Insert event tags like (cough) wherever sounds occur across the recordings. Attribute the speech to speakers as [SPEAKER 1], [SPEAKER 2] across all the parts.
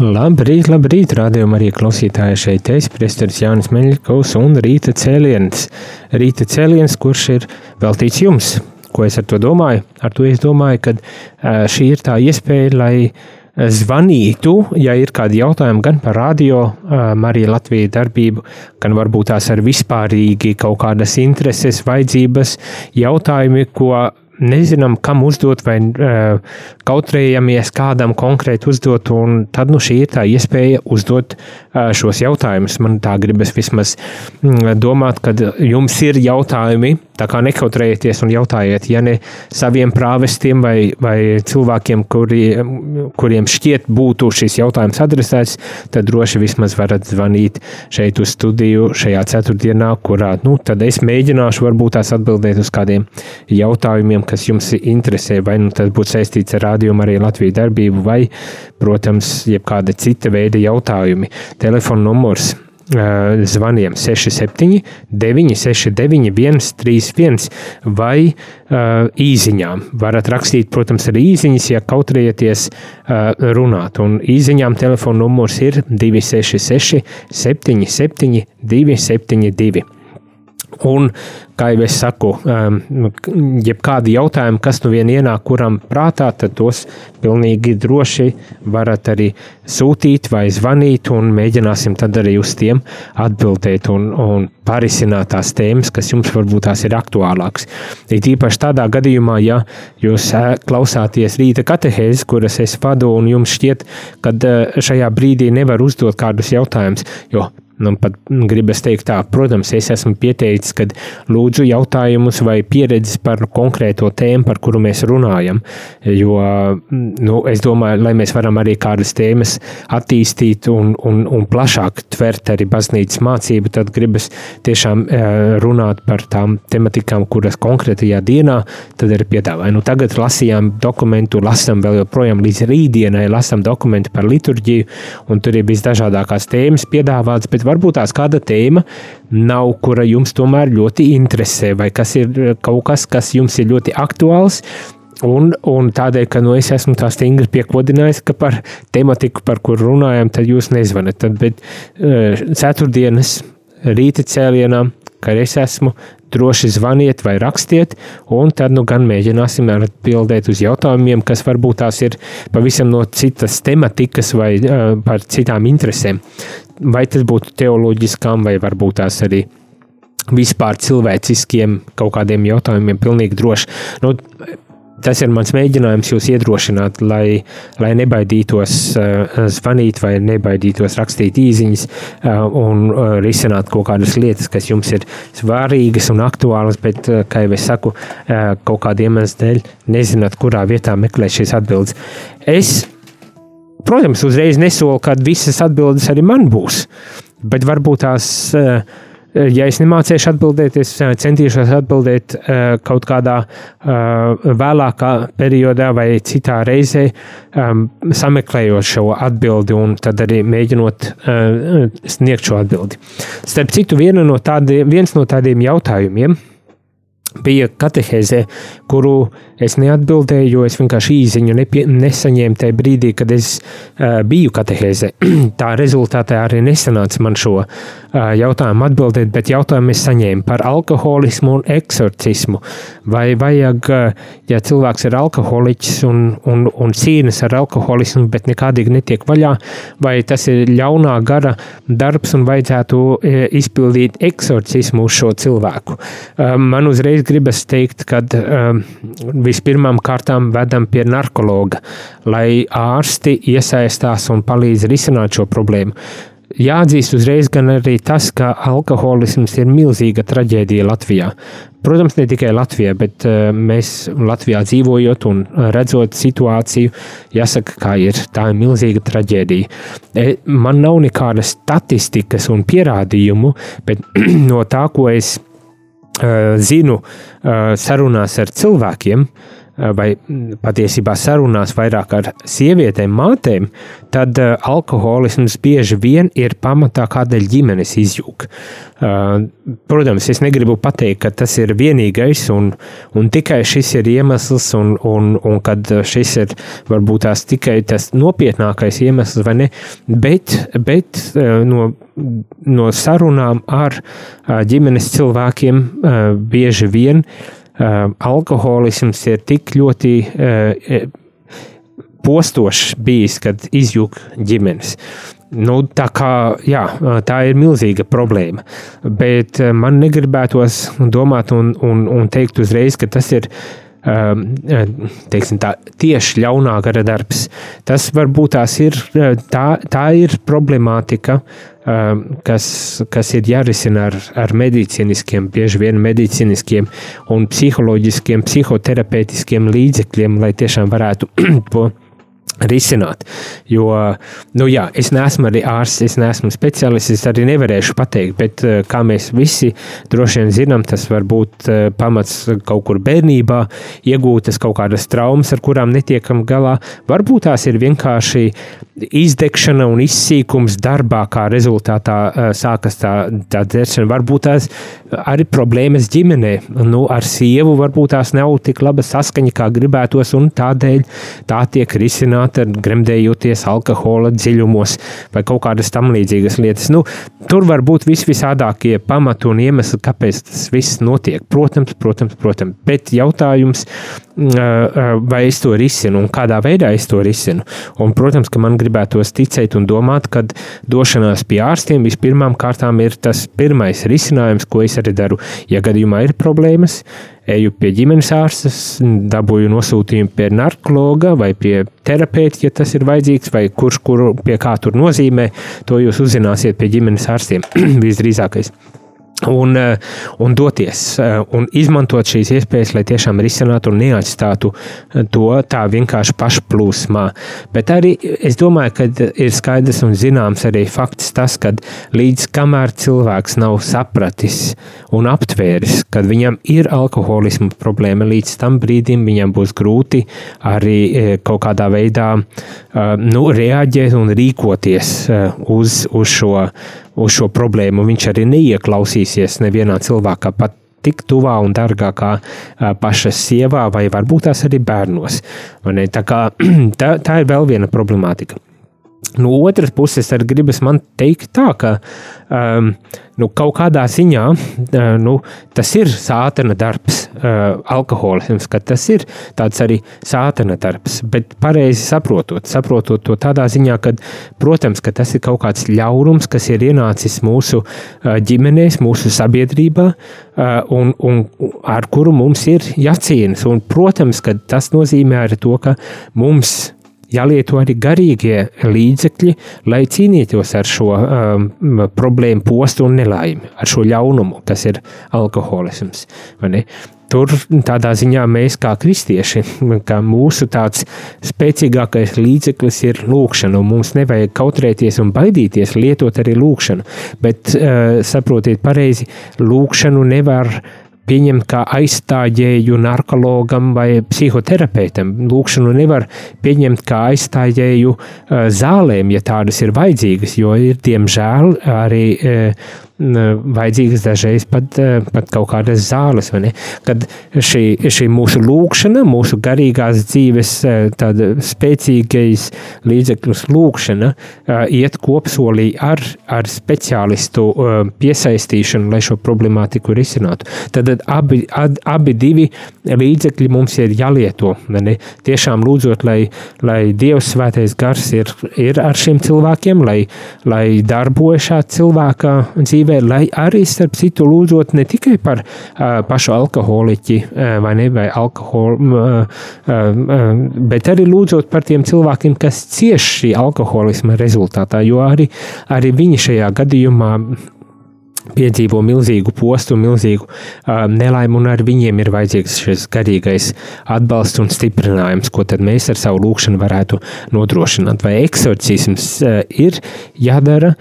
[SPEAKER 1] Labrīt, labrīt, rādījumā arī klausītāji šeit es, priesteris Jānis Meļkovs un rīta cēliens. Rīta cēliens, kurš ir veltīts jums. Ko es ar to domāju? Ar to es domāju, ka šī ir tā iespēja, lai zvanītu, ja ir kādi jautājumi gan par radio, Marija Latvijas darbību, gan varbūt tās ar vispārīgi kaut kādas intereses, vajadzības, jautājumi, ko nezinām, kam uzdot, vai uh, kautrējamies kādam konkrēti uzdot, tad nu, šī ir tā iespēja uzdot uh, šos jautājumus. Man tā gribas vismaz mm, domāt, ka jums ir jautājumi, tā kā nekautrējieties un jautājiet, ja ne saviem prāvestiem vai, vai cilvēkiem, kuri, kuriem šķiet būtu šis jautājums adresēts, tad droši vismaz varat zvanīt šeit uz studiju šajā ceturtdienā, kurā, nu, es mēģināšu varbūt tās atbildēt uz kādiem jautājumiem, kas jums interesē, vai nu tas būtu saistīts ar rādījumu arī Latvijas darbību, vai, protams, jebkāda cita veida jautājumi. Telefona numurs zvaniem 67, 969, 131 vai uh, īsiņām. Varat rakstīt, protams, arī īsiņas, ja kautrieties uh, runāt. Un īsiņām telefona numurs ir 266, 77, 272. Un, kā jau es saku, um, jebkādi jautājumi, kas nu vien ienāk kuram prātā, tad tos pilnīgi droši varat arī sūtīt vai zvanīt, un mēģināsim tad arī uz tiem atbildēt un, un parisināt tās tēmas, kas jums varbūt tās ir aktuālākas. Ir īpaši tādā gadījumā, ja jūs klausāties rīta katehēzes, kuras es vadu, un jums šķiet, ka šajā brīdī nevar uzdot kādus jautājumus, jo Nu, pat gribas teikt, tā, protams, es esmu pieteicis, ka lūdzu jautājumus vai pieredzes par konkrēto tēmu, par kuru mēs runājam. Jo nu, es domāju, lai mēs varam arī kādas tēmas attīstīt un, un, un plašāk tvert arī baznīcas mācību, tad gribas tiešām eh, runāt par tām tematikām, kuras konkrētajā dienā tad ir piedāvāja. Nu, tagad lasījām dokumentu, lasām vēl joprojām līdz rītdienai, lasām dokumentu par liturģiju, un tur ir visdažādākās tēmas piedāvātas, varbūt tās kāda tēma nav, kura jums tomēr ļoti interesē, vai kas ir kaut kas, kas jums ir ļoti aktuāls. Un, un tādēļ, ka nu, es esmu tā stingri piekodinājis, ka par tematiku, par kuru runājam, tad jūs nezvanat. Tad, bet uh, ceturtdienas rīta cēlienā, kad es esmu, droši zvaniet vai rakstiet, un tad nu gan mēģināsim atbildēt uz jautājumiem, kas varbūt tās ir pavisam no citas tematikas vai uh, par citām interesēm vai tas būtu teoloģiskām, vai varbūt tās arī vispār cilvēciskiem kaut kādiem jautājumiem, pilnīgi droši. Nu, tas ir mans mēģinājums jūs iedrošināt, lai, lai nebaidītos uh, zvanīt vai nebaidītos rakstīt īsiņas uh, un uh, risināt kaut kādas lietas, kas jums ir svarīgas un aktuālas, bet, uh, kā jau es saku, uh, kaut kādiem iemeslu dēļ nezināt, kurā vietā meklēt šīs atbildes. Es Protams, uzreiz nesolu, ka visas atbildes arī man būs, bet varbūt tās, eh, ja es nemācīšu atbildēt, es eh, centīšos atbildēt eh, kaut kādā vēlākā periodā vai citā reizē, ehm, sameklējot šo atbildi un tad arī mēģinot sniegt šo atbildi. Starp citu, no tādi, viens no tādiem jautājumiem bija katehēzē, kuru es neatbildēju, jo es vienkārši īziņu nepie, nesaņēmu tajā brīdī, kad es uh, biju katehēzē. (clears throat) Tā rezultātā arī nesanāca man šo uh, jautājumu atbildēt, bet jautājumu es saņēmu par alkoholismu un eksorcismu. Vai vajag, uh, ja cilvēks ir alkoholiķis un, un, un cīnas ar alkoholismu, bet nekādīgi netiek vaļā, vai tas ir ļaunā gara darbs un vajadzētu uh, izpildīt eksorcismu uz šo cilvēku. Uh, man uzreiz gribas teikt, ka um, vispirmām kārtām vedam pie narkologa, lai ārsti iesaistās un palīdz risināt šo problēmu. jāatzīst uzreiz gan arī tas, ka alkoholisms ir milzīga traģēdija Latvijā. Protams, ne tikai Latvijā, bet uh, mēs Latvijā dzīvojot un redzot situāciju, jāsaka, kā ir. Tā ir milzīga traģēdija. E, man nav nekādas statistikas un pierādījumu, bet (clears throat) no tā, ko es uh, zinu uh, sarunās ar cilvēkiem, vai patiesībā sarunās vairāk ar sievietēm, mātēm, tad uh, alkoholisms bieži vien ir pamatā, kādēļ ģimenes izjūg. Uh, protams, es negribu pateikt, ka tas ir vienīgais un, un tikai šis ir iemesls, un, un, un kad šis ir varbūt tās tikai tas nopietnākais iemesls, vai ne, bet, bet no, no sarunām ar ģimenes cilvēkiem bieži vien uh, alkoholisms ir tik ļoti uh, postošs bijis, kad izjūg ģimenes. Nu, tā, kā, jā, tā ir milzīga problēma. Bet man negribētos domāt un, un, un teikt uzreiz, ka tas ir teiksim, tā, tieši ļaunā gara darbs. Tas varbūt tās ir, tā, tā ir problemātika, kas, kas ir jārisina ar, ar medicīniskiem, bieži vien medicīniskiem un psiholoģiskiem, psihoterapeitiskiem līdzekļiem, lai tiešām varētu (clears throat) to risināt. Jo, nu jā, es neesmu arī ārsts, es neesmu speciālists, es arī nevarēšu pateikt, bet eh, kā mēs visi droši vien zinām, tas var būt eh, pamats kaut kur bērnībā, iegūtas kaut kādas traumas, ar kurām netiekam galā. Varbūt tās ir vienkārši izdegšana un izsīkums darbā, kā rezultātā eh, sākas tā, tā dzeršana. Varbūt tās arī problēmas ģimenē, nu, ar sievu varbūt tās nav tik laba saskaņa, kā gribētos, un tādēļ tā tiek risināta gremdējoties alkohola dziļumos vai kaut kādas tam līdzīgas lietas. Nu, tur var būt visvisādākie pamati un iemesli, kāpēc tas viss notiek. Protams, protams, protams. Bet jautājums, vai es to risinu un kādā veidā es to risinu. Un, protams, ka man gribētos ticēt un domāt, ka došanās pie ārstiem vispirmām kārtām ir tas pirmais risinājums, ko es arī daru. Ja gadījumā ir problēmas, eju pie ģimenes ārstes, dabūju nosūtījumu pie narkologa vai pie terapeita, ja tas ir vajadzīgs, vai kurš kuru pie kā tur nozīmē, to jūs uzzināsiet pie ģimenes ārstiem (clears throat) visdrīzākais. Un, eh, un doties eh, un izmantot šīs iespējas, lai tiešām risinātu un neatstātu eh, to tā vienkārši pašplūsmā. Bet arī es domāju, ka ir skaidrs un zināms arī fakts tas, ka līdz kamēr cilvēks nav sapratis un aptvēris, kad viņam ir alkoholisma problēma, līdz tam brīdim viņam būs grūti arī kaut kādā veidā nu, reaģēt un rīkoties uz, uz šo uz šo problēmu. Viņš arī neieklausīsies nevienā cilvēkā, pat tik tuvā un dārgā kā paša sievā, vai varbūt tās arī bērnos. Tā, kā, (clears throat) tā, tā ir vēl viena problemātika. No otras puses, arī gribas man teikt, tā, ka um, nu, kaut kādā ziņā nu, tas ir sātena darbs, alkoholisms, ka tas ir tāds arī sātena darbs. Bet pareizi saprotot, saprotot to tādā ziņā, ka, protams, ka tas ir kaut kāds ļaunums, kas ir ienācis mūsu ģimenēs, mūsu sabiedrībā, un, un ar kuru mums ir jācīnās. Un, protams, ka tas nozīmē arī to, ka mums jālieto arī garīgie līdzekļi, lai cīnītos ar šo um, problēmu postu un nelaimi, ar šo ļaunumu, kas ir alkoholisms. Tur tādā ziņā mēs, kā kristieši, (laughs) kā mūsu tāds spēcīgākais līdzeklis ir lūkšana. Mums nevajag kautrēties un baidīties lietot arī lūkšanu, bet uh, saprotiet pareizi, lūkšanu nevar pieņemt kā aizstājēju narkologam vai psihoterapeitam. Lūkšanu nevar pieņemt kā aizstājēju uh, zālēm, ja tādas ir vajadzīgas, jo ir diemžēl arī uh, vajadzīgas dažreiz pat, eh, pat kaut kādas zāles. Kad šī, šī mūsu lūkšana, mūsu garīgās dzīves eh, spēcīgais līdzeklis lūkšana eh, iet kopsolī ar, ar speciālistu piesaistīšanu, lai šo problemātiku risinātu. Tad abi, ad, abi divi līdzekļi mums ir jālieto. Tiešām lūdzot, lai, lai Dievs svētais gars ir, ir ar šiem cilvēkiem, lai, lai darbojas šā cilvēka dzīvē dzīvē, lai arī starp citu lūdzot ne tikai par uh, pašu alkoholiķi uh, vai ne, vai alkoholu, uh, uh, bet arī lūdzot par tiem cilvēkiem, kas cieš šī alkoholisma rezultātā, jo arī, arī viņi šajā gadījumā piedzīvo milzīgu postu, milzīgu uh, nelaimi, un ar viņiem ir vajadzīgs šis garīgais atbalsts un stiprinājums, ko mēs ar savu lūkšanu varētu nodrošināt. Vai eksorcisms uh, ir jādara?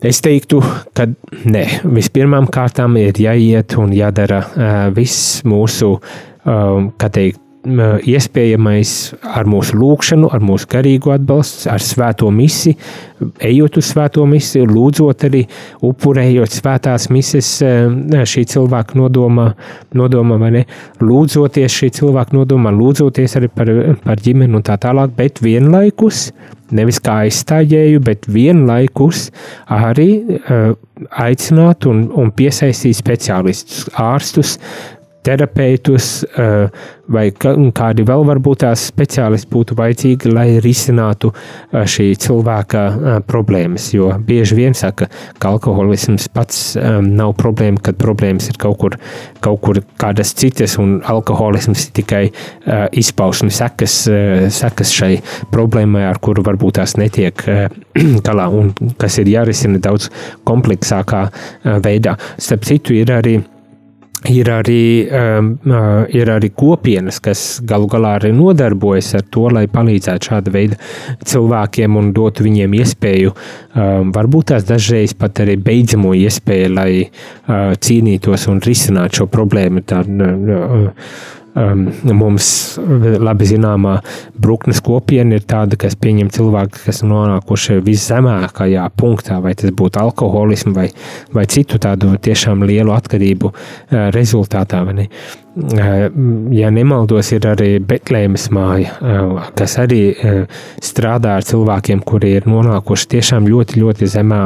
[SPEAKER 1] Es teiktu, ka nē. Vispirmām kārtām ir jāiet un jādara uh, viss mūsu, uh, kā teikt, iespējamais ar mūsu lūgšanu, ar mūsu garīgo atbalstu, ar svēto misi, ejot uz svēto misi, lūdzot arī upurējot svētās mises šī cilvēka nodomā, nodomā vai ne, lūdzoties šī cilvēka nodomā, lūdzoties arī par, par ģimeni un tā tālāk, bet vienlaikus, nevis kā aizstājēju, bet vienlaikus arī aicināt un, un piesaistīt speciālistus, ārstus, terapeitus eh, vai kādi vēl varbūt tās speciālisti būtu vajadzīgi, lai risinātu eh, šī cilvēka eh, problēmas. Jo bieži vien saka, ka alkoholisms pats nav problēma, kad problēmas ir kaut kur, kaut kur kādas citas, un alkoholisms ir tikai izpausme sekas, sekas šai problēmai, ar kuru varbūt tās netiek (clears throat) galā, un kas ir jārisina daudz kompleksākā veidā. Starp citu, ir arī Ir arī, um, uh, ir arī kopienas, kas galu galā arī nodarbojas ar to, lai palīdzētu šāda veida cilvēkiem un dotu viņiem iespēju, um, varbūt tās dažreiz pat arī beidzamo iespēju, lai uh, cīnītos un risinātu šo problēmu. Tā, uh, um, mums labi zināmā brūknes kopiena ir tāda, kas pieņem cilvēku, kas nonākuši viszemākajā punktā, vai tas būtu alkoholismu vai, vai citu tādu tiešām lielu atkarību uh, rezultātā. Ja nemaldos, ir arī Betlēmas māja, kas arī strādā ar cilvēkiem, kuri ir nonākuši tiešām ļoti, ļoti zemā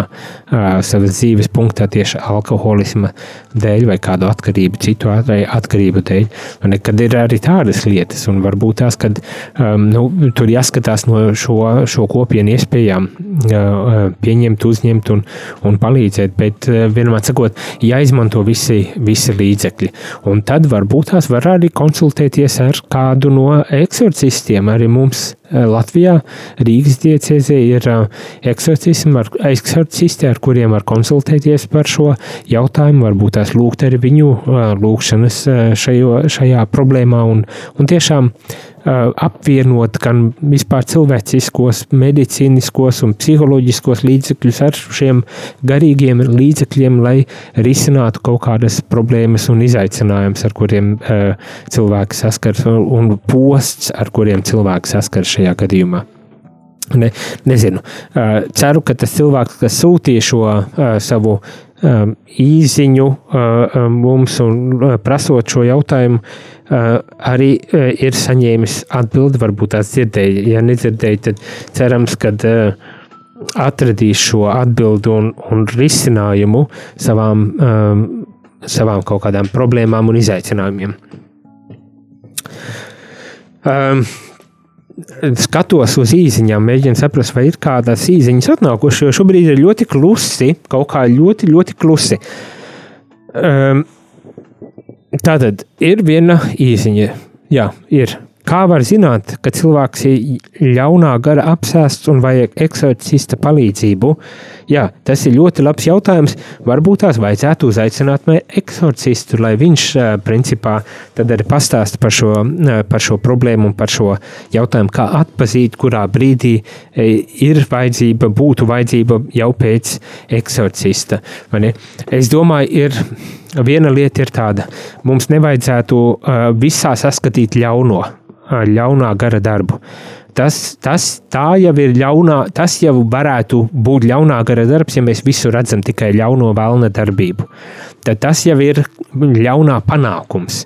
[SPEAKER 1] savas dzīves punktā tieši alkoholisma dēļ vai kādu atkarību, citu atkarību dēļ. Un kad ir arī tādas lietas, un varbūt tās, kad nu, tur jāskatās no šo, šo kopienu iespējām pieņemt, uzņemt un, un palīdzēt, bet vienmēr sakot, jāizmanto visi, visi līdzekļi. Un tad varbūt tās var arī konsultēties ar kādu no eksorcistiem. Arī mums Latvijā, Rīgas diecēzē ir eh, eksorcisti, ar kuriem var konsultēties par šo jautājumu, varbūt tās lūgt arī viņu eh, lūgšanas šajo, šajā problēmā un, un tiešām apvienot gan vispār cilvēciskos, medicīniskos un psiholoģiskos līdzekļus ar šiem garīgiem līdzekļiem, lai risinātu kaut kādas problēmas un izaicinājumus, ar kuriem cilvēki saskars, un posts, ar kuriem cilvēki saskars šajā gadījumā. Ne, nezinu. Uh, ceru, ka tas cilvēks, kas sūtīja šo uh, savu um, īziņu mums un prasot šo jautājumu, arī ir saņēmis atbildi, varbūt tās dzirdēja. Ja nedzirdēja, tad cerams, ka atradīs šo atbildi un, un risinājumu savām, savām kaut kādām problēmām un izaicinājumiem. Skatos uz īsiņām, mēģinu saprast, vai ir kādas īsiņas atnākušas, jo šobrīd ir ļoti klusi, kaut kā ļoti, ļoti klusi. Um, tātad ir viena īsiņa. Jā, ir. Kā var zināt, ka cilvēks ir ļaunā gara apsēsts un vajag eksorcista palīdzību? Jā, tas ir ļoti labs jautājums. Varbūt tās vajadzētu uzaicināt eksorcistu, lai viņš principā tad arī pastāsta par šo, par šo problēmu un par šo jautājumu, kā atpazīt, kurā brīdī ir vajadzība, būtu vajadzība jau pēc eksorcista. Es domāju, ir viena lieta ir tāda, mums nevajadzētu visā saskatīt ļauno ļaunā gara darbu. Tas, tas, jau ir ļaunā, tas jau varētu būt ļaunā gara darbs, ja mēs visu redzam tikai ļauno vēlna darbību. Tad tas jau ir ļaunā panākums,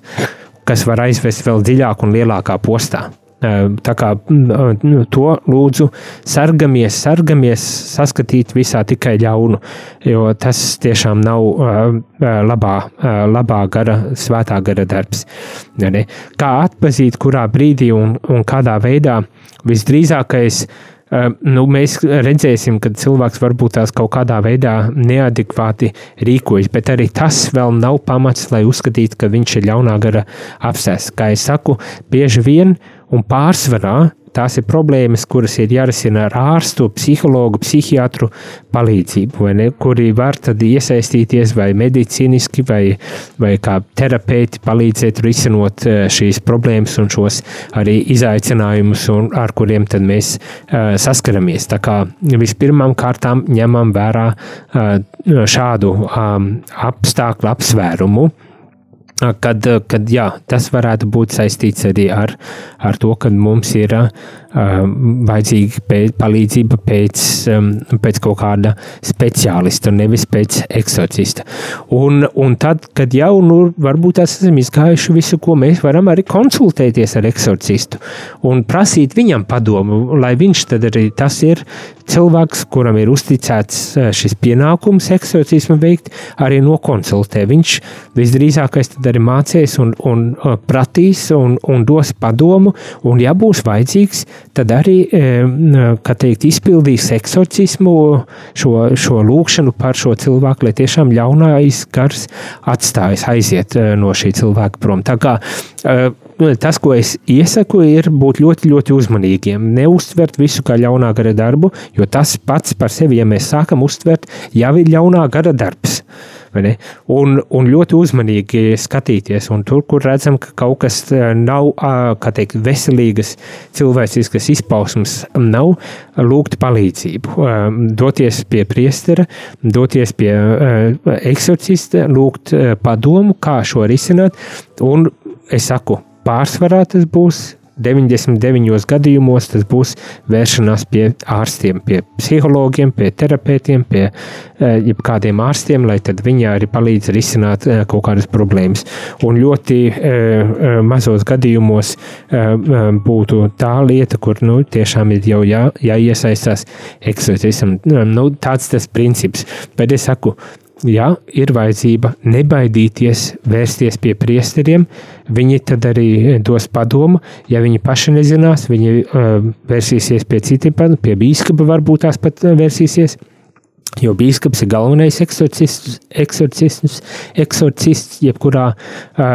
[SPEAKER 1] kas var aizvest vēl dziļāk un lielākā postā. Tā kā nu, to lūdzu, sargamies, sargamies, saskatīt visā tikai ļaunu, jo tas tiešām nav labā, labā gara, svētā gara darbs. Kā atpazīt, kurā brīdī un, un kādā veidā visdrīzākais Uh, nu, mēs redzēsim, ka cilvēks varbūt tās kaut kādā veidā neadekvāti rīkojas, bet arī tas vēl nav pamats, lai uzskatītu, ka viņš ir ļaunā gara apsēsts. Kā jau saku, bieži vien un pārsvarā Tās ir problēmas, kuras ir jārisina ar ārstu, psihologu, psihiatru palīdzību, ne, kuri var tad iesaistīties vai medicīniski, vai, vai kā terapeiti palīdzēt risinot eh, šīs problēmas un šos arī izaicinājumus, un, ar kuriem tad mēs uh, saskaramies. Tā kā vispirmām kārtām ņemam vērā uh, šādu um, apstākļu apsvērumu kad, kad jā, tas varētu būt saistīts arī ar, ar to, ka mums ir uh, vajadzīga pēc, palīdzība pēc, um, pēc kaut kāda speciālista, nevis pēc eksorcista. Un, un tad, kad jau nu, varbūt esam izgājuši visu, ko mēs varam arī konsultēties ar eksorcistu un prasīt viņam padomu, lai viņš tad arī tas ir cilvēks, kuram ir uzticēts šis pienākums eksorcismu veikt, arī nokonsultē. Viņš visdrīzākais tad arī mācīs un, un pratīs un, un dos padomu, un ja būs vajadzīgs, tad arī, kā teikt, izpildīs eksorcismu šo, šo lūkšanu par šo cilvēku, lai tiešām ļaunais gars atstājas, aiziet no šī cilvēka prom. Tā kā tas, ko es iesaku, ir būt ļoti, ļoti uzmanīgiem. Neuztvert visu kā ļaunā gara darbu, jo tas pats par sevi, ja mēs sākam uztvert, jau ir ļaunā gara darbs. Un, un ļoti uzmanīgi skatīties. Un tur, kur redzam, ka kaut kas nav teikt, veselīgas cilvēciskas izpausmes, nav lūgt palīdzību. Doties pie priestera, doties pie eksorcista, lūgt padomu, kā šo risināt. Un es saku, pārsvarā tas būs 99 gadījumos tas būs vēršanās pie ārstiem, pie psihologiem, pie terapeitiem, pie eh, jebkādiem ārstiem, lai viņi arī palīdz risināt eh, kaut kādas problēmas. Un ļoti eh, mazos gadījumos būtu tā lieta, kur nu, tiešām ir jau jā, jāiesaistās eksorcismam. Nu, tāds tas princips. Bet es saku, ja ir vajadzība nebaidīties vērsties pie priesteriem, viņi tad arī dos padomu. Ja viņi paši nezinās, viņi uh, vērsīsies pie citiem, pie bīskapa varbūt tās pat vērsīsies. Jo biskups ir galvenais eksorcists, eksorcists, eksorcists jebkurā uh,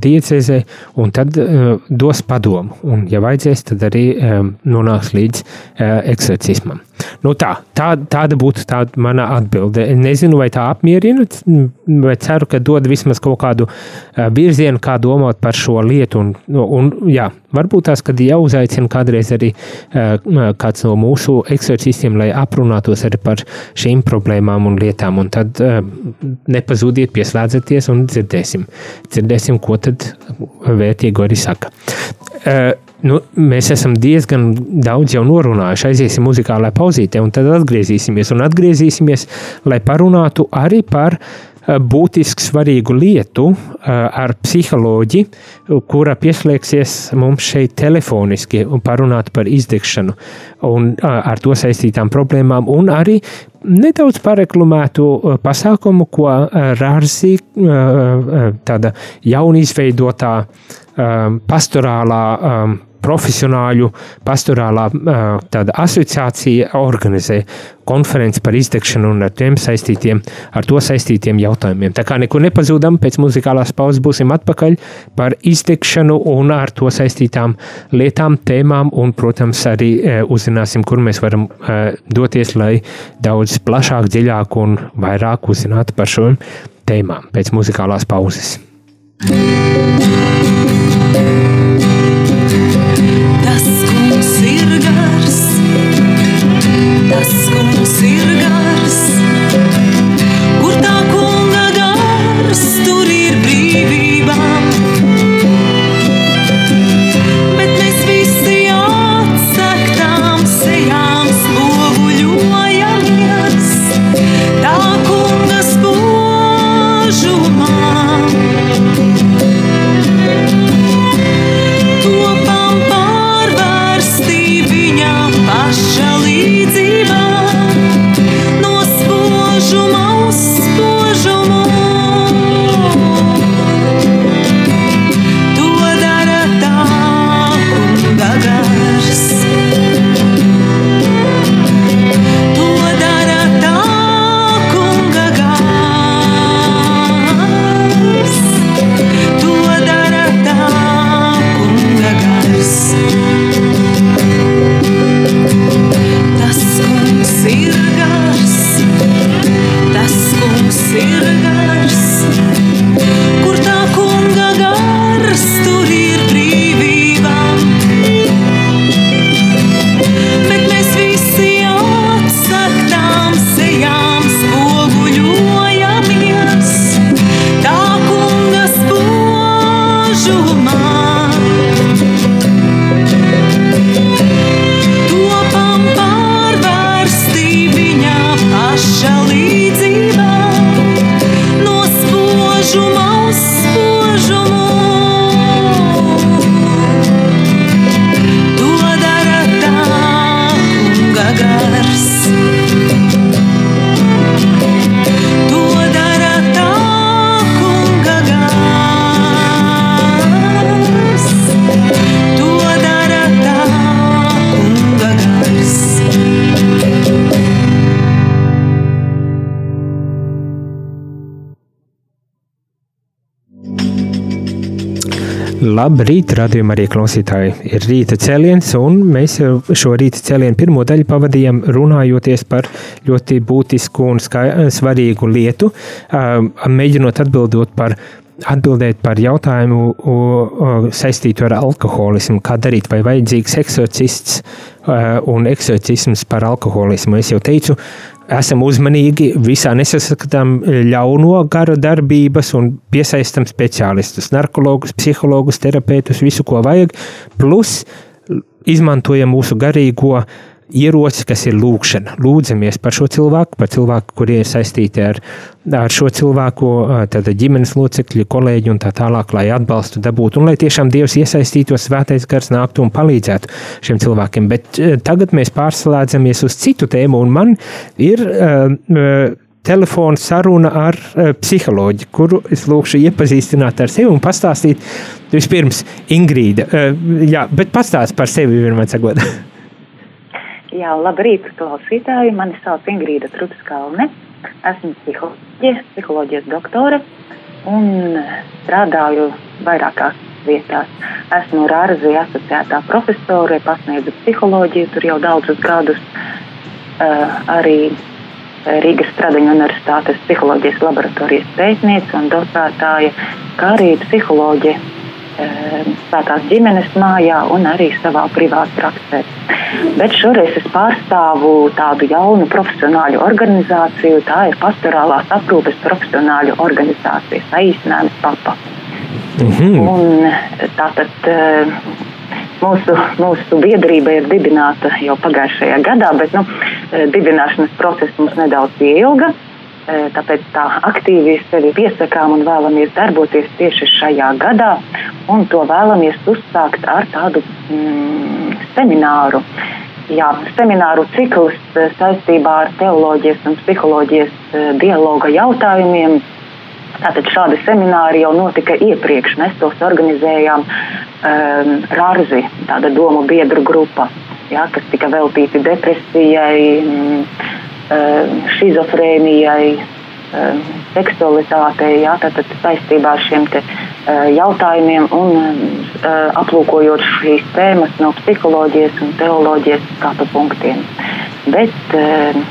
[SPEAKER 1] diecezē, un tad uh, dos padomu. Un, ja vajadzēs, tad arī um, nonāks līdz uh, eksorcismam. Nu tā, tā, tāda būtu tā mana atbilde. Nezinu, vai tā apmierina, bet ceru, ka dod vismaz kaut kādu virzienu, kā domāt par šo lietu. Un, un, jā, varbūt tās, kad jāuzaicina kādreiz arī kāds no mūsu eksorcistiem, lai aprunātos arī par šīm problēmām un lietām. Un tad nepazudiet, pieslēdzieties un dzirdēsim, dzirdēsim ko tad vērtīgo arī saka. Nu, mēs esam diezgan daudz jau norunājuši. Aiziesim muzikālā pauzītē, un tad atgriezīsimies. Un atgriezīsimies, lai parunātu arī par būtiski svarīgu lietu eh, ar psiholoģi, kura pieslēgsies mums šeit telefoniski un parunāt par izdegšanu un eh, ar to saistītām problēmām, un arī nedaudz pareklamētu pasākumu, ko Rārzi, tāda jaunizveidotā pastorālā profesionāļu pastorālā tāda asociācija organizē konferenci par izdegšanu un ar tiem saistītiem, ar to saistītiem jautājumiem. Tā kā nekur nepazūdam, pēc muzikālās pauzes būsim atpakaļ par izdegšanu un ar to saistītām lietām, tēmām un, protams, arī uzzināsim, kur mēs varam doties, lai daudz plašāk, dziļāk un vairāk uzzinātu par šo tēmām pēc muzikālās pauzes.
[SPEAKER 2] Paša līdzībā.
[SPEAKER 1] Labrīt, radījumā arī klausītāji. Ir rīta cēliens, un mēs šo rīta cēlienu pirmo daļu pavadījām runājoties par ļoti būtisku un svarīgu lietu, mēģinot atbildot par, atbildēt par jautājumu saistītu ar alkoholismu, kā darīt, vai vajadzīgs eksorcists un eksorcisms par alkoholismu. Es jau teicu, esam uzmanīgi, visā nesaskatām ļauno gara darbības un piesaistam speciālistus, narkologus, psihologus, terapeitus, visu, ko vajag, plus izmantojam mūsu garīgo ieroci, kas ir lūkšana. Lūdzamies par šo cilvēku, par cilvēku, kuri ir saistīti ar, ar šo cilvēku, tad ģimenes locekļi, kolēģi un tā tālāk, lai atbalstu dabūtu un lai tiešām Dievs iesaistītos, svētais gars nāktu un palīdzētu šiem cilvēkiem. Bet tagad mēs pārslēdzamies uz citu tēmu un man ir uh, telefona saruna ar uh, psiholoģi, kuru es lūkšu iepazīstināt ar sevi un pastāstīt vispirms Ingrīda. Uh, jā, bet pastāst par sevi vienmēr sagot. (laughs)
[SPEAKER 3] Jā, labrīt, klausītāji. Mani sauc Ingrīda Trutskaune. Esmu psiholoģija, psiholoģijas doktore un strādāju vairākās vietās. Esmu Rāzija asociētā profesore, pasniedzu psiholoģiju tur jau daudzus gadus. Uh, arī Rīgas Stradiņu universitātes psiholoģijas laboratorijas pētniece un docētāja, kā arī psiholoģija svētās ģimenes mājā un arī savā privātā praksē. Bet šoreiz es pārstāvu tādu jaunu profesionāļu organizāciju. Tā ir pastorālās aprūpes profesionāļu organizācija, saīsinājums PAPA. Mm -hmm. Un tātad mūsu, mūsu biedrība ir dibināta jau pagājušajā gadā, bet nu, dibināšanas process mums nedaudz ilga. Tāpēc tā aktīvi sevi piesakām un vēlamies darboties tieši šajā gadā. To vēlamies uzsākt ar tādu mm, semināru. Jā, semināru cikls saistībā ar teoloģijas un psiholoģijas dialoga jautājumiem. Tātad šādi semināri jau notika iepriekš. Mēs tos organizējām um, Rārzi, tāda domu biedru grupa, jā, kas tika veltīti depresijai, um, šizofrēnijai, um, seksualitātei, jā, tātad saistībā ar šiem te, uh, jautājumiem un uh, aplūkojot šīs tēmas no psiholoģijas un teoloģijas skatu punktiem. Bet uh,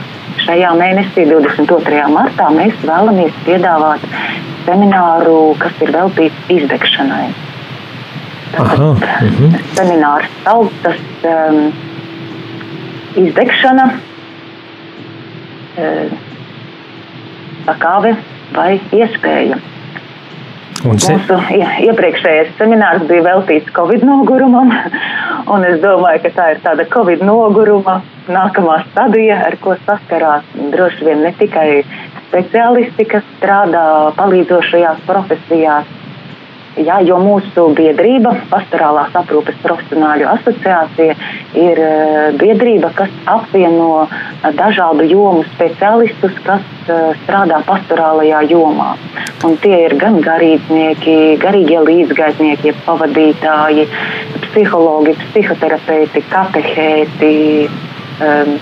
[SPEAKER 3] šajā mēnesī, 22. martā, mēs vēlamies piedāvāt semināru, kas ir veltīts izdegšanai.
[SPEAKER 1] Aha, mhm.
[SPEAKER 3] Seminārs saucas um, izdegšana, um, sakāve vai iespēja.
[SPEAKER 1] Un se,
[SPEAKER 3] Mūsu ie- iepriekšējais seminārs bija veltīts Covid nogurumam, (laughs) un es domāju, ka tā ir tāda Covid noguruma nākamā stadija, ar ko saskarās droši vien ne tikai speciālisti, kas strādā palīdzošajās profesijās, Jā, jo mūsu biedrība, Pastorālās aprūpes profesionāļu asociācija, ir eh, biedrība, kas apvieno eh, dažādu jomu speciālistus, kas eh, strādā pastorālajā jomā. Un tie ir gan garīdznieki, garīgie līdzgaitnieki, pavadītāji, psihologi, psihoterapeiti, katehēti. Um,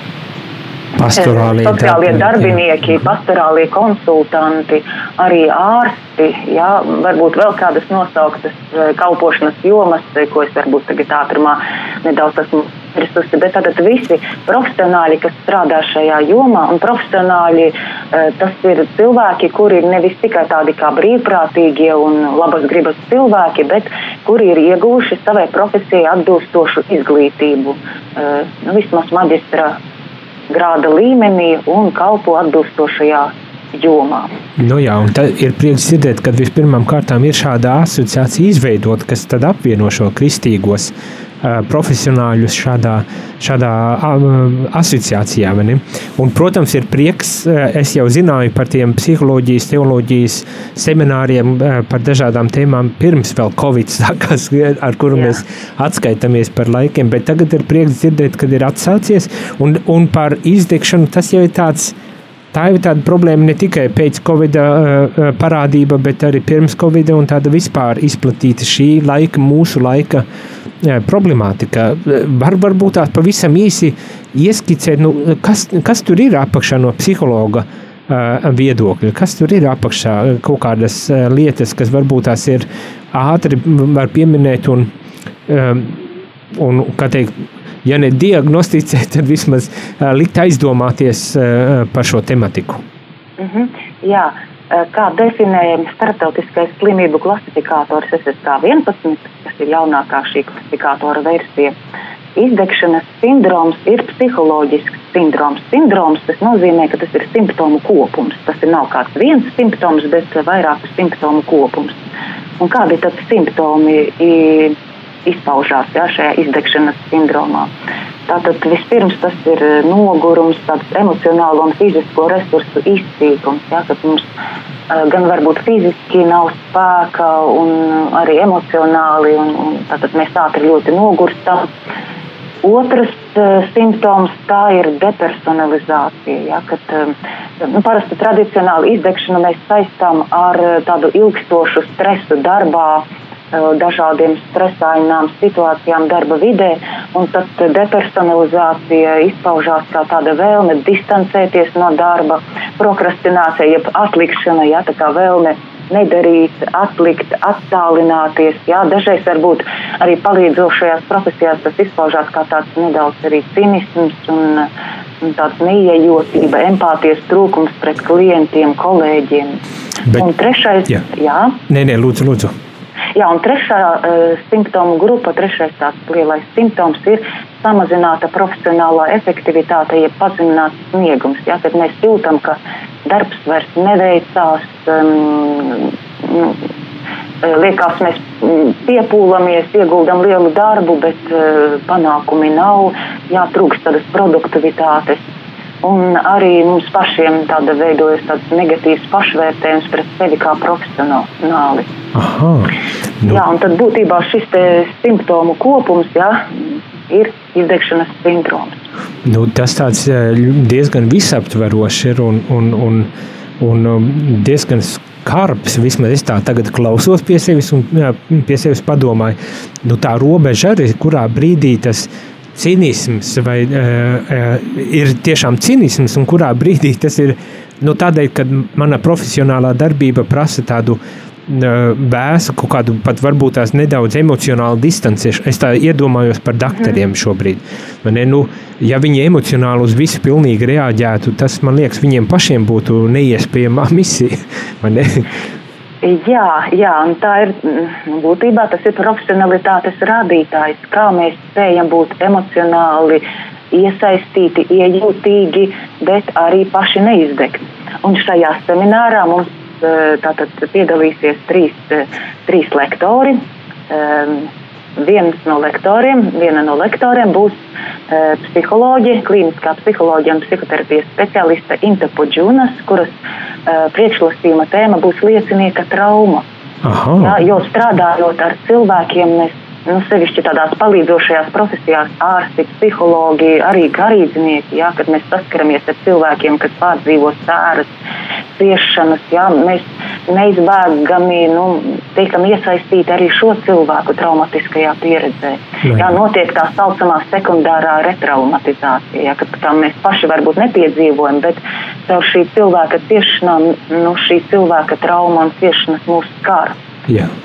[SPEAKER 1] pastorālie
[SPEAKER 3] sociālie
[SPEAKER 1] darbinieki,
[SPEAKER 3] pastorālie konsultanti, arī ārsti, jā, varbūt vēl kādas nosauktas eh, kalpošanas jomas, eh, ko es varbūt tagad ātrumā nedaudz esmu aizmirsusi, bet tātad visi profesionāļi, kas strādā šajā jomā, un profesionāļi eh, tas ir cilvēki, kuri ir nevis tikai tādi kā brīvprātīgie un labas gribas cilvēki, bet kuri ir ieguvuši savai profesijai atbilstošu izglītību, nu, vismaz maģistra grāda līmenī un kalpo atbilstošajā jomā.
[SPEAKER 1] Nu jā, un tad ir prieks dzirdēt, ka vispirmām kārtām ir šāda asociācija izveidota, kas tad apvieno šo kristīgos uh, profesionāļus šādā, šādā uh, asociācijā. Un, protams, ir prieks, uh, es jau zināju par tiem psiholoģijas, teoloģijas semināriem uh, par dažādām tēmām pirms vēl Covid sākās, (laughs) ar kuru
[SPEAKER 3] Jā.
[SPEAKER 1] mēs atskaitamies par laikiem, bet tagad ir prieks dzirdēt, kad ir atsācies, un, un par izdegšanu tas jau ir tāds, Tā ir tāda problēma ne tikai pēc Covid uh, parādība, bet arī pirms Covid un tāda vispār izplatīta šī laika, mūsu laika uh, problemātika. Var, varbūt tās pavisam īsi ieskicēt, nu, kas, kas tur ir apakšā no psihologa viedokļa, kas tur ir apakšā kaut kādas lietas, kas varbūt tās ir ātri var pieminēt un, un kā teikt, ja ne diagnosticēt, tad vismaz likt aizdomāties par šo tematiku.
[SPEAKER 3] Mm -hmm. Jā, kā definējam starptautiskais slimību klasifikators SSK11, kas ir jaunākā šī klasifikātora versija. Izdegšanas sindroms ir psiholoģisks sindroms. Sindroms tas nozīmē, ka tas ir simptomu kopums. Tas ir nav kāds viens simptoms, bet vairāku simptomu kopums. Un kādi tad simptomi i- izpaužās jā, šajā izdegšanas sindromā? Tātad vispirms tas ir eh, nogurums, tāds emocionālo un fizisko resursu izsīkums. Jā, kad mums eh, gan varbūt fiziski nav spēka, un arī emocionāli, un, un tātad mēs ātri ļoti nogurstam. Otrs uh, simptoms tā ir depersonalizācija. Ja, kad, nu, parasti tradicionāli izdegšanu mēs saistām ar tādu ilgstošu stresu darbā, dažādiem stresainām situācijām darba vidē, un tad uh, depersonalizācija izpaužās kā tāda vēlme distancēties no darba, prokrastinācija, jeb atlikšana, ja, tā kā vēlme nedarīt, atlikt, attālināties. Jā, dažreiz varbūt arī palīdzošajās profesijās tas izpaužās kā tāds nedaudz arī cinisms un, un tāds neiejotība, empātijas trūkums pret klientiem, kolēģiem.
[SPEAKER 1] Bet-
[SPEAKER 3] un trešais,
[SPEAKER 1] jā.
[SPEAKER 3] jā,
[SPEAKER 1] Nē, nē, lūdzu, lūdzu.
[SPEAKER 3] Jā, un trešā uh, simptomu grupa, trešais tāds lielais simptoms ir samazināta profesionālā efektivitāte, jeb pazemināts sniegums. Jā, kad mēs jūtam, ka darbs vairs neveicās, um, nu, eh, liekas, mēs piepūlamies, ieguldam lielu darbu, bet uh, panākumi nav, jā, trūkst tādas produktivitātes. Un arī mums pašiem tāda veidojas tāds negatīvs pašvērtējums pret sevi kā profesionāli.
[SPEAKER 1] Aha. Nu,
[SPEAKER 3] Jā, un tad būtībā šis simptomu kopums jā, ir izdegšanas sindroms.
[SPEAKER 1] nu, tas tāds diezgan visaptverošs ir un, un, un, un um, diezgan skarbs. Vismaz es tā tagad klausos pie sevis un jā, pie sevis padomāju. Nu, tā robeža arī, kurā brīdī tas cinisms vai, uh, ir tiešām cinisms un kurā brīdī tas ir nu, tādēļ, ka mana profesionālā darbība prasa tādu vēsu, kaut kādu pat varbūt tās nedaudz emocionālu distancēšanu. Es tā iedomājos par doktoriem šobrīd. Vai Ne, nu, ja viņi emocionāli uz visu pilnīgi reaģētu, tas man liekas, viņiem pašiem būtu neiespējama misija. (laughs) vai ne?
[SPEAKER 3] Jā, jā, un tā ir mm, būtībā tas ir profesionalitātes rādītājs, kā mēs spējam būt emocionāli iesaistīti, iejūtīgi, bet arī paši neizdegt. Un šajā seminārā mums eh, tātad piedalīsies trīs, eh, trīs lektori. Viens no lektoriem, viena no lektoriem būs uh, psiholoģija, klīniskā psiholoģija un psihoterapijas specialiste Inta Podžunas, kuras uh, priekšlasījuma tēma būs liecinieka trauma.
[SPEAKER 1] Aha,
[SPEAKER 3] Jā, jo strādājot ar cilvēkiem, mēs nu, sevišķi tādās palīdzošajās profesijās, ārsti, psihologi, arī garīdznieki, jā, kad mēs saskaramies ar cilvēkiem, kas pārdzīvo sēras, ciešanas, jā, mēs neizbēgami nu, tiekam iesaistīti arī šo cilvēku traumatiskajā pieredzē.
[SPEAKER 1] Nu, jā.
[SPEAKER 3] Jā, notiek tā saucamā sekundārā retraumatizācija, jā, kad tā mēs paši varbūt nepiedzīvojam, bet caur šī cilvēka ciešanām, nu, šī cilvēka trauma un ciešanas mūs skar.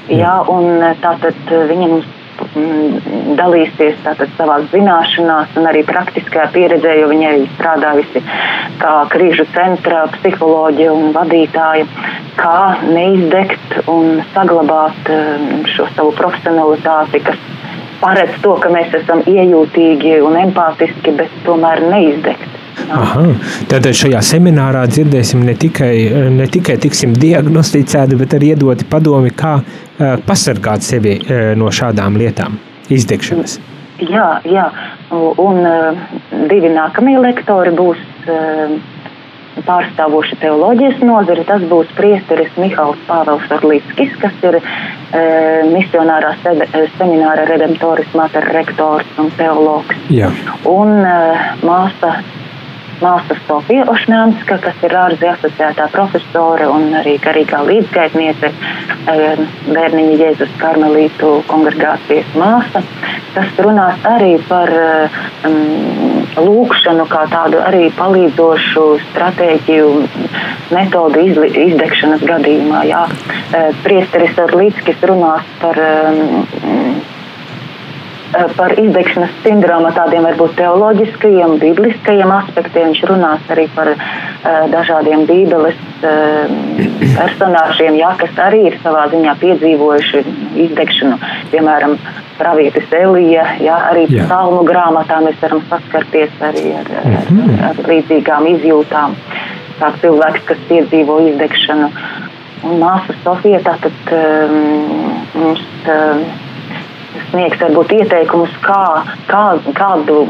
[SPEAKER 1] jā,
[SPEAKER 3] Jā, un tātad viņa mums mm, dalīsies tātad savās zināšanās un arī praktiskajā pieredzē, jo viņa arī strādājusi kā krīžu centra psiholoģija un vadītāja, kā neizdegt un saglabāt um, šo savu profesionalitāti, kas paredz to, ka mēs esam iejūtīgi un empātiski, bet tomēr neizdegt.
[SPEAKER 1] Aha. Tātad šajā seminārā dzirdēsim ne tikai, ne tikai tiksim diagnosticēti, bet arī iedoti padomi, kā uh, pasargāt sevi uh, no šādām lietām, izdegšanas.
[SPEAKER 3] Jā, jā. un uh, divi nākamie lektori būs pārstāvoši teoloģijas nozari. Tas būs priesteris Mihāls Pāvels Orlīskis, kas ir misionārā sebe, semināra redemptoris, mater rektors un teologs.
[SPEAKER 1] Jā.
[SPEAKER 3] Un māsa māsa Sofija Ošņānska, kas ir ārzemju asociētā profesore un arī garīgā līdzgaitniece, eh, bērniņa Jēzus Karmelītu kongregācijas māsa, kas runās arī par um, lūkšanu kā tādu arī palīdzošu stratēģiju metodu izli, izdegšanas gadījumā. Jā. Eh, priesteris Orlīckis runās par um, par izdegšanas sindroma tādiem varbūt teoloģiskajiem, bibliskajiem aspektiem. Viņš runās arī par uh, dažādiem bībeles uh, personāžiem, jā, kas arī ir savā ziņā piedzīvojuši izdegšanu. Piemēram, pravietis Elija, jā, arī jā. salmu grāmatā mēs varam saskarties arī ar, ar, ar,
[SPEAKER 1] Mhm.
[SPEAKER 3] ar līdzīgām izjūtām. Tā cilvēks, kas piedzīvo izdegšanu. Un māsa Sofija tātad um, mums. Um, sniegs varbūt ieteikumus, kā, kā, kādu,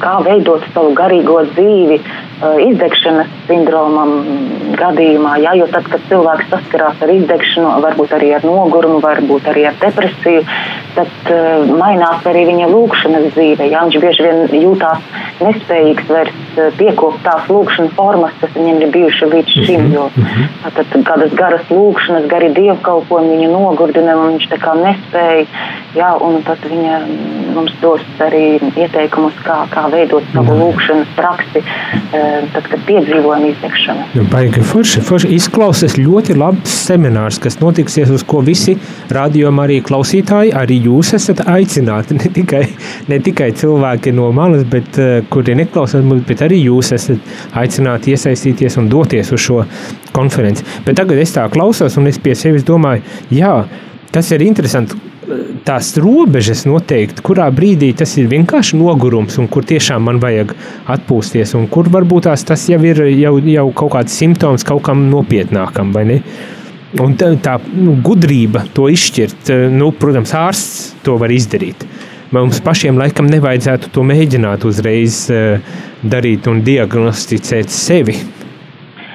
[SPEAKER 3] kā veidot savu garīgo dzīvi uh, izdegšanas sindromam gadījumā. Jā, jo tad, kad cilvēks saskarās ar izdegšanu, varbūt arī ar nogurumu, varbūt arī ar depresiju, tad uh, mainās arī viņa lūkšanas dzīve. Jā, viņš bieži vien jūtās nespējīgs vairs uh, piekopt tās lūkšanas formas, kas viņam ir bijušas līdz šim. Jo, tad kādas garas lūkšanas, gari dievkalpojumi viņu nogurdina, un viņš tā kā nespēja. Jā, un tad viņa mums dos arī ieteikumus, kā, kā veidot savu lūkšanas praksi, eh, tad, kad piedzīvojam izdegšanu.
[SPEAKER 1] Nu, Baigi forši, forši izklausās ļoti labs seminārs, kas notiksies, uz ko visi rādījumi arī klausītāji, arī jūs esat aicināti. (laughs) Ne tikai, ne tikai cilvēki no malas, bet uh, kuri neklausās, mūs, bet arī jūs esat aicināti iesaistīties un doties uz šo konferenci. Bet tagad es tā klausos un es pie sevis domāju, jā, tas ir interesanti. Tās robežas noteikti, kurā brīdī tas ir vienkārši nogurums, un kur tiešām man vajag atpūsties, un kur varbūt tās, tas jau ir jau, jau kaut kāds simptoms kaut kam nopietnākam, vai ne? Un tā, tā nu, gudrība to izšķirt, eh, nu, protams, ārsts to var izdarīt. Mums pašiem laikam nevajadzētu to mēģināt uzreiz uh, darīt un diagnosticēt sevi.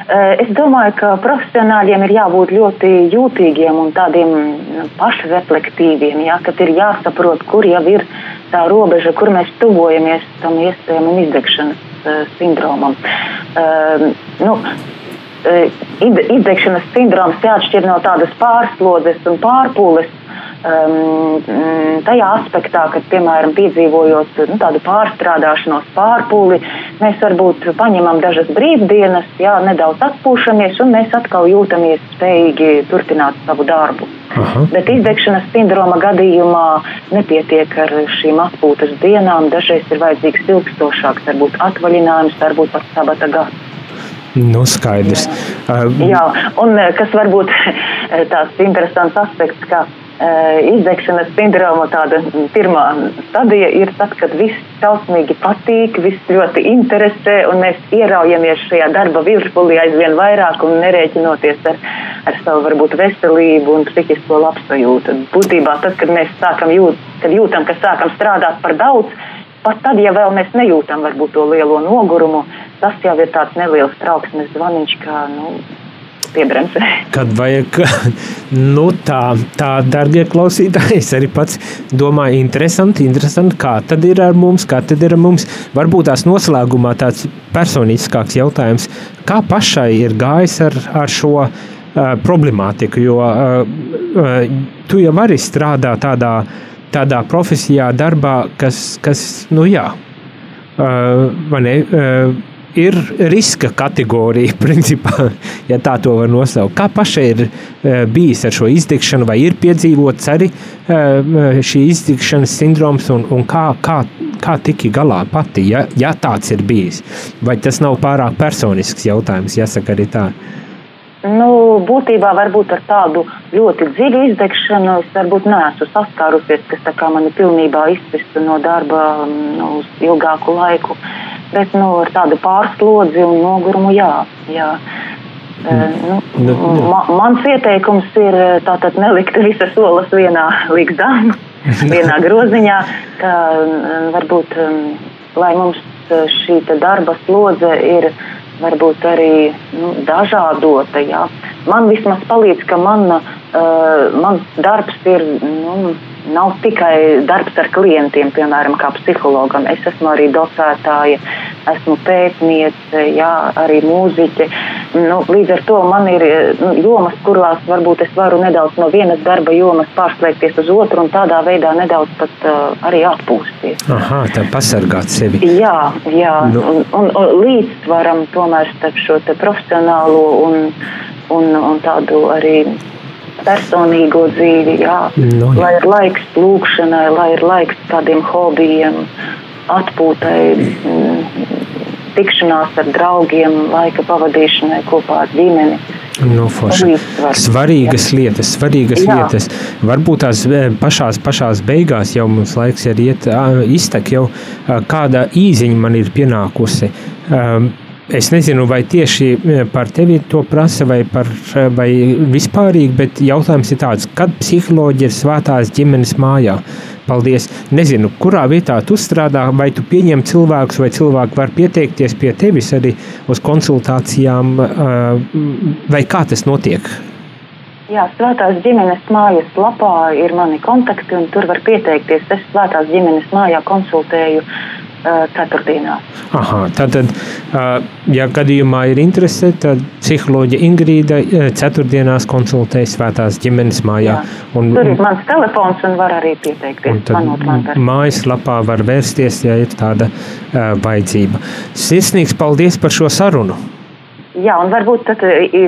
[SPEAKER 3] Es domāju, ka profesionāļiem ir jābūt ļoti jūtīgiem un tādiem nu, pašreflektīviem, jā, kad ir jāsaprot, kur jau ir tā robeža, kur mēs tuvojamies tam iespējamam izdegšanas sindromam. Nu, izdegšanas sindroms jāatšķir no tādas pārslodzes un pārpūles um, mm, tajā aspektā, ka, piemēram, piedzīvojot nu, tādu pārstrādāšanos, pārpūli, mēs varbūt paņemam dažas brīvdienas, jā, nedaudz atpūšamies, un mēs atkal jūtamies spējīgi turpināt savu darbu.
[SPEAKER 1] Aha.
[SPEAKER 3] Bet izdegšanas sindroma gadījumā nepietiek ar šīm atpūtas dienām. Dažreiz ir vajadzīgs ilgstošāks, varbūt atvaļinājums, varbūt pat sabata gads.
[SPEAKER 1] Nu, skaidrs. Uh,
[SPEAKER 3] Jā, un eh, kas varbūt (laughs) eh, tāds interesants aspekts, ka izdegšanas sindroma tāda pirmā stadija ir tad, kad viss šausmīgi patīk, viss ļoti interesē, un mēs ieraujamies šajā darba virspulī aizvien vairāk un nerēķinoties ar, ar savu varbūt veselību un psihisko labsajūtu. Būtībā tad, kad mēs sākam jūt, kad jūtam, ka sākam strādāt par daudz, pat tad, ja vēl mēs nejūtam varbūt to lielo nogurumu, tas jau ir tāds neliels trauksmes zvaniņš, kā nu, piebremzē.
[SPEAKER 1] Kad vajag, (laughs) nu tā, tā darbie klausītāji, es arī pats domāju, interesanti, interesanti, kā tad ir ar mums, kā tad ir ar mums. Varbūt tās noslēgumā tāds personiskāks jautājums, kā pašai ir gājis ar, ar šo uh, problemātiku, jo uh, uh, tu jau arī strādā tādā, tādā profesijā, darbā, kas, kas nu jā, uh, vai ne, uh, ir riska kategorija, (laughs) principā, ja tā to var nosaukt. Kā pašai ir uh, bijis ar šo izdegšanu, vai ir piedzīvots arī uh, šī izdegšanas sindroms, un, un kā, kā, kā tiki galā pati, ja, ja tāds ir bijis? Vai tas nav pārāk personisks jautājums, jāsaka arī tā?
[SPEAKER 3] Nu, būtībā varbūt ar tādu ļoti dziļu izdegšanu es varbūt neesmu saskārusies, kas tā kā mani pilnībā izspistu no darba nu, uz ilgāku laiku. Bet nu, ar tādu pārslodzi un nogurumu, jā. jā. Nu,
[SPEAKER 1] Nu, nu.
[SPEAKER 3] ma, mans ieteikums ir tātad nelikt visas solas vienā līgzdā, (laughs) vienā groziņā, mm, varbūt, lai mums šī darba slodze ir varbūt arī nu, dažādota. Jā. Man vismaz palīdz, ka man, uh, mans darbs ir. Nu, Nav tikai darbs ar klientiem, piemēram, kā psihologam. Es esmu arī docētāja, esmu pētniece, jā, arī mūziķe. Nu, līdz ar to man ir nu, jomas, kurās varbūt es varu nedaudz no vienas darba jomas pārslēgties uz otru un tādā veidā nedaudz pat uh, arī atpūsties.
[SPEAKER 1] Aha, tā pasargāt sevi.
[SPEAKER 3] Jā, jā.
[SPEAKER 1] Nu.
[SPEAKER 3] Un, un, un līdzsvaram tomēr starp šo te profesionālo un, un, un tādu arī personīgo dzīvi. Jā.
[SPEAKER 1] Nu, jā.
[SPEAKER 3] lai ir laiks lūkšanai, lai ir laiks kādiem hobijiem, atpūtai, mm, tikšanās ar draugiem, laika pavadīšanai kopā ar ģimeni.
[SPEAKER 1] Nu, forši. Svarīgas lietas, svarīgas
[SPEAKER 3] Jā.
[SPEAKER 1] lietas. Varbūt tās eh, pašās, pašās beigās jau mums laiks ir iet, iztek jau kāda īziņa man ir pienākusi. Um, Es nezinu, vai tieši eh, par tevi to prasa, vai, par, eh, vai vispārīgi, bet jautājums ir tāds, kad psiholoģija ir svētās ģimenes mājā? Paldies! Nezinu, kurā vietā tu strādā, vai tu pieņem cilvēkus, vai cilvēki var pieteikties pie tevis arī uz konsultācijām, ā, vai kā tas notiek?
[SPEAKER 3] Jā, Svētās ģimenes mājas lapā ir mani kontakti, un tur var pieteikties. Es Svētās ģimenes mājā konsultēju uh, ceturtdienās.
[SPEAKER 1] Aha, tātad, ā, ja gadījumā ir interese, tad psiholoģija Ingrīda ā, ceturtdienās konsultē Svētās ģimenes mājā. Un,
[SPEAKER 3] Tur ir mans telefons, un var arī pieteikties.
[SPEAKER 1] mājaslapā var vērsties, ja ir tāda vajadzība. Sirsnīgs paldies par šo sarunu!
[SPEAKER 3] Jā, un varbūt tad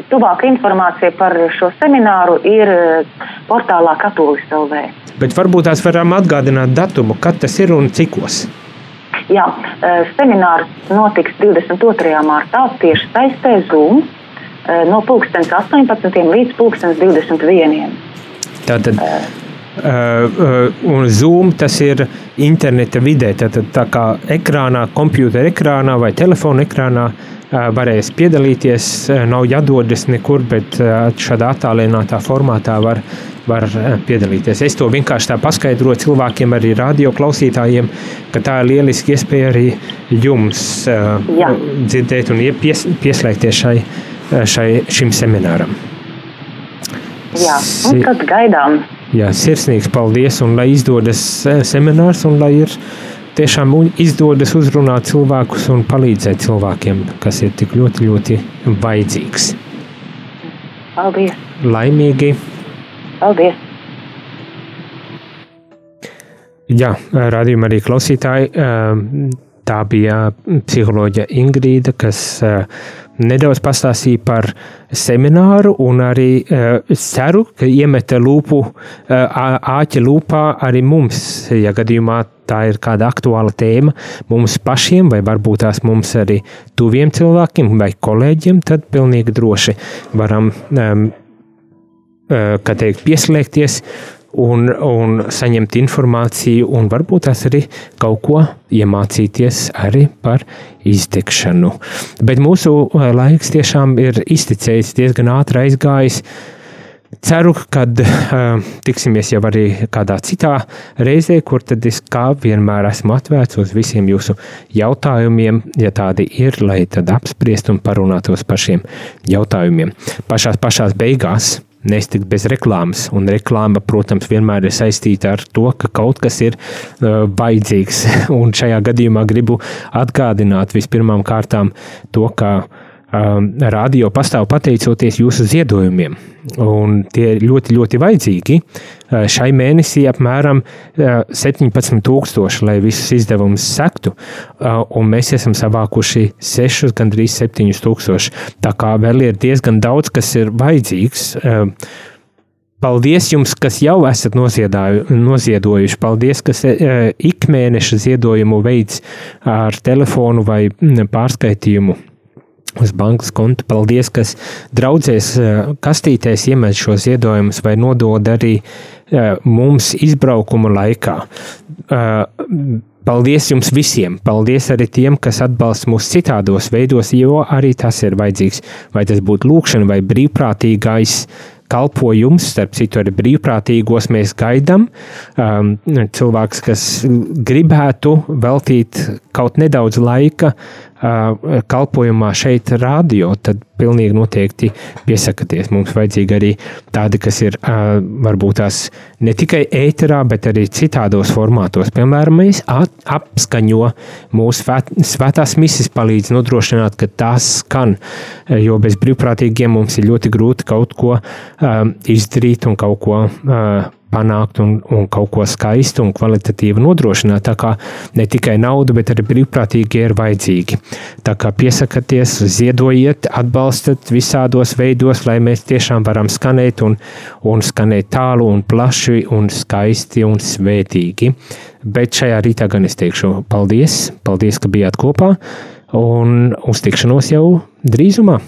[SPEAKER 3] tuvāka informācija par šo semināru ir eh, portālā Katolis LV.
[SPEAKER 1] Bet varbūt tās varam atgādināt datumu, kad tas ir un cikos.
[SPEAKER 3] Jā, eh, seminārs notiks 22. martā tieši saistē Zoom eh, no 2018 līdz 2021.
[SPEAKER 1] Tātad, uh, un Zoom tas ir interneta vidē, tātad tā kā ekrānā, kompjūtera ekrānā vai telefona ekrānā uh, varēs piedalīties, nav jādodas nekur, bet šādā attālinātā formātā var, var piedalīties. Es to vienkārši tā paskaidroju cilvēkiem, arī radio klausītājiem, ka tā ir lieliski iespēja arī jums
[SPEAKER 3] Jā.
[SPEAKER 1] dzirdēt un ie- pies, pieslēgties šai, šai, šim semināram.
[SPEAKER 3] Jā, un tad gaidām.
[SPEAKER 1] Jā, sirsnīgs paldies, un lai izdodas seminārs, un lai ir tiešām izdodas uzrunāt cilvēkus un palīdzēt cilvēkiem, kas ir tik ļoti, ļoti vajadzīgs.
[SPEAKER 3] Paldies!
[SPEAKER 1] Laimīgi!
[SPEAKER 3] Paldies!
[SPEAKER 1] Jā, radījumā arī klausītāji. eh, Tā bija psiholoģija Ingrīda, kas eh, nedaudz pastāstīja par semināru, un arī eh, ceru, ka iemeta lūpu, eh, āķa lūpā arī mums, ja gadījumā tā ir kāda aktuāla tēma mums pašiem, vai varbūt tās mums arī tuviem cilvēkiem vai kolēģiem, tad pilnīgi droši varam um, kā teikt, pieslēgties un, un saņemt informāciju, un varbūt tās arī kaut ko iemācīties arī par iztekšanu. Bet mūsu eh, laiks tiešām ir izticējis, diezgan ātri aizgājis. Ceru, ka uh, tiksimies jau arī kādā citā reizē, kur tad es kā vienmēr esmu atvērts uz visiem jūsu jautājumiem, ja tādi ir, lai tad apspriest un parunātos par šiem jautājumiem. Pašās pašās beigās nestikt bez reklāmas, un reklāma, protams, vienmēr ir saistīta ar to, ka kaut kas ir uh, vajadzīgs, (laughs) un šajā gadījumā gribu atgādināt vispirmām kārtām to, ka um, radio pastāv pateicoties jūsu ziedojumiem. Un tie ir ļoti, ļoti vajadzīgi. Uh, šai mēnesī apmēram uh, 17,000, lai visus izdevumus sektu, uh, un mēs esam savākuši 6, gandrīz 7,000. Tā kā vēl ir diezgan daudz, kas ir vajadzīgs. Uh, Paldies jums, kas jau esat noziedojuši. Paldies, kas ikmēneša ziedojumu veids ar telefonu vai pārskaitījumu uz bankas konta. Paldies, kas draudzēs e, kastītēs iemet šo ziedojumus vai nodod arī e, mums izbraukuma laikā. Paldies jums visiem! Paldies arī tiem, kas atbalsta mūs citādos veidos, jo arī tas ir vajadzīgs. Vai tas būtu lūkšana vai brīvprātīgais kalpojums, starp citu, arī brīvprātīgos mēs gaidām. Um, cilvēks, kas gribētu veltīt kaut nedaudz laika kalpojumā šeit, radio, tad pilnīgi noteikti piesakieties. Mums vajadzīgi arī tādi, kas ir varbūt tās ne tikai ēterā, bet arī citādos formātos. Piemēram, mēs apskaņo mūsu svētās misijas, palīdz nodrošināt, ka tās skan, jo bez brīvprātīgiem mums ir ļoti grūti kaut ko izdarīt un kaut ko panākt un, un kaut ko skaistu un kvalitatīvu nodrošināt. Tā kā ne tikai nauda, bet arī brīvprātīgi ir vajadzīgi. Tā kā piesakieties, ziedojiet, atbalstat visādos veidos, lai mēs tiešām varam skanēt un, un skanēt tālu un plaši un skaisti un svētīgi. Bet šajā rītā gan es teikšu paldies, paldies, ka bijāt kopā un uz tikšanos jau drīzumā.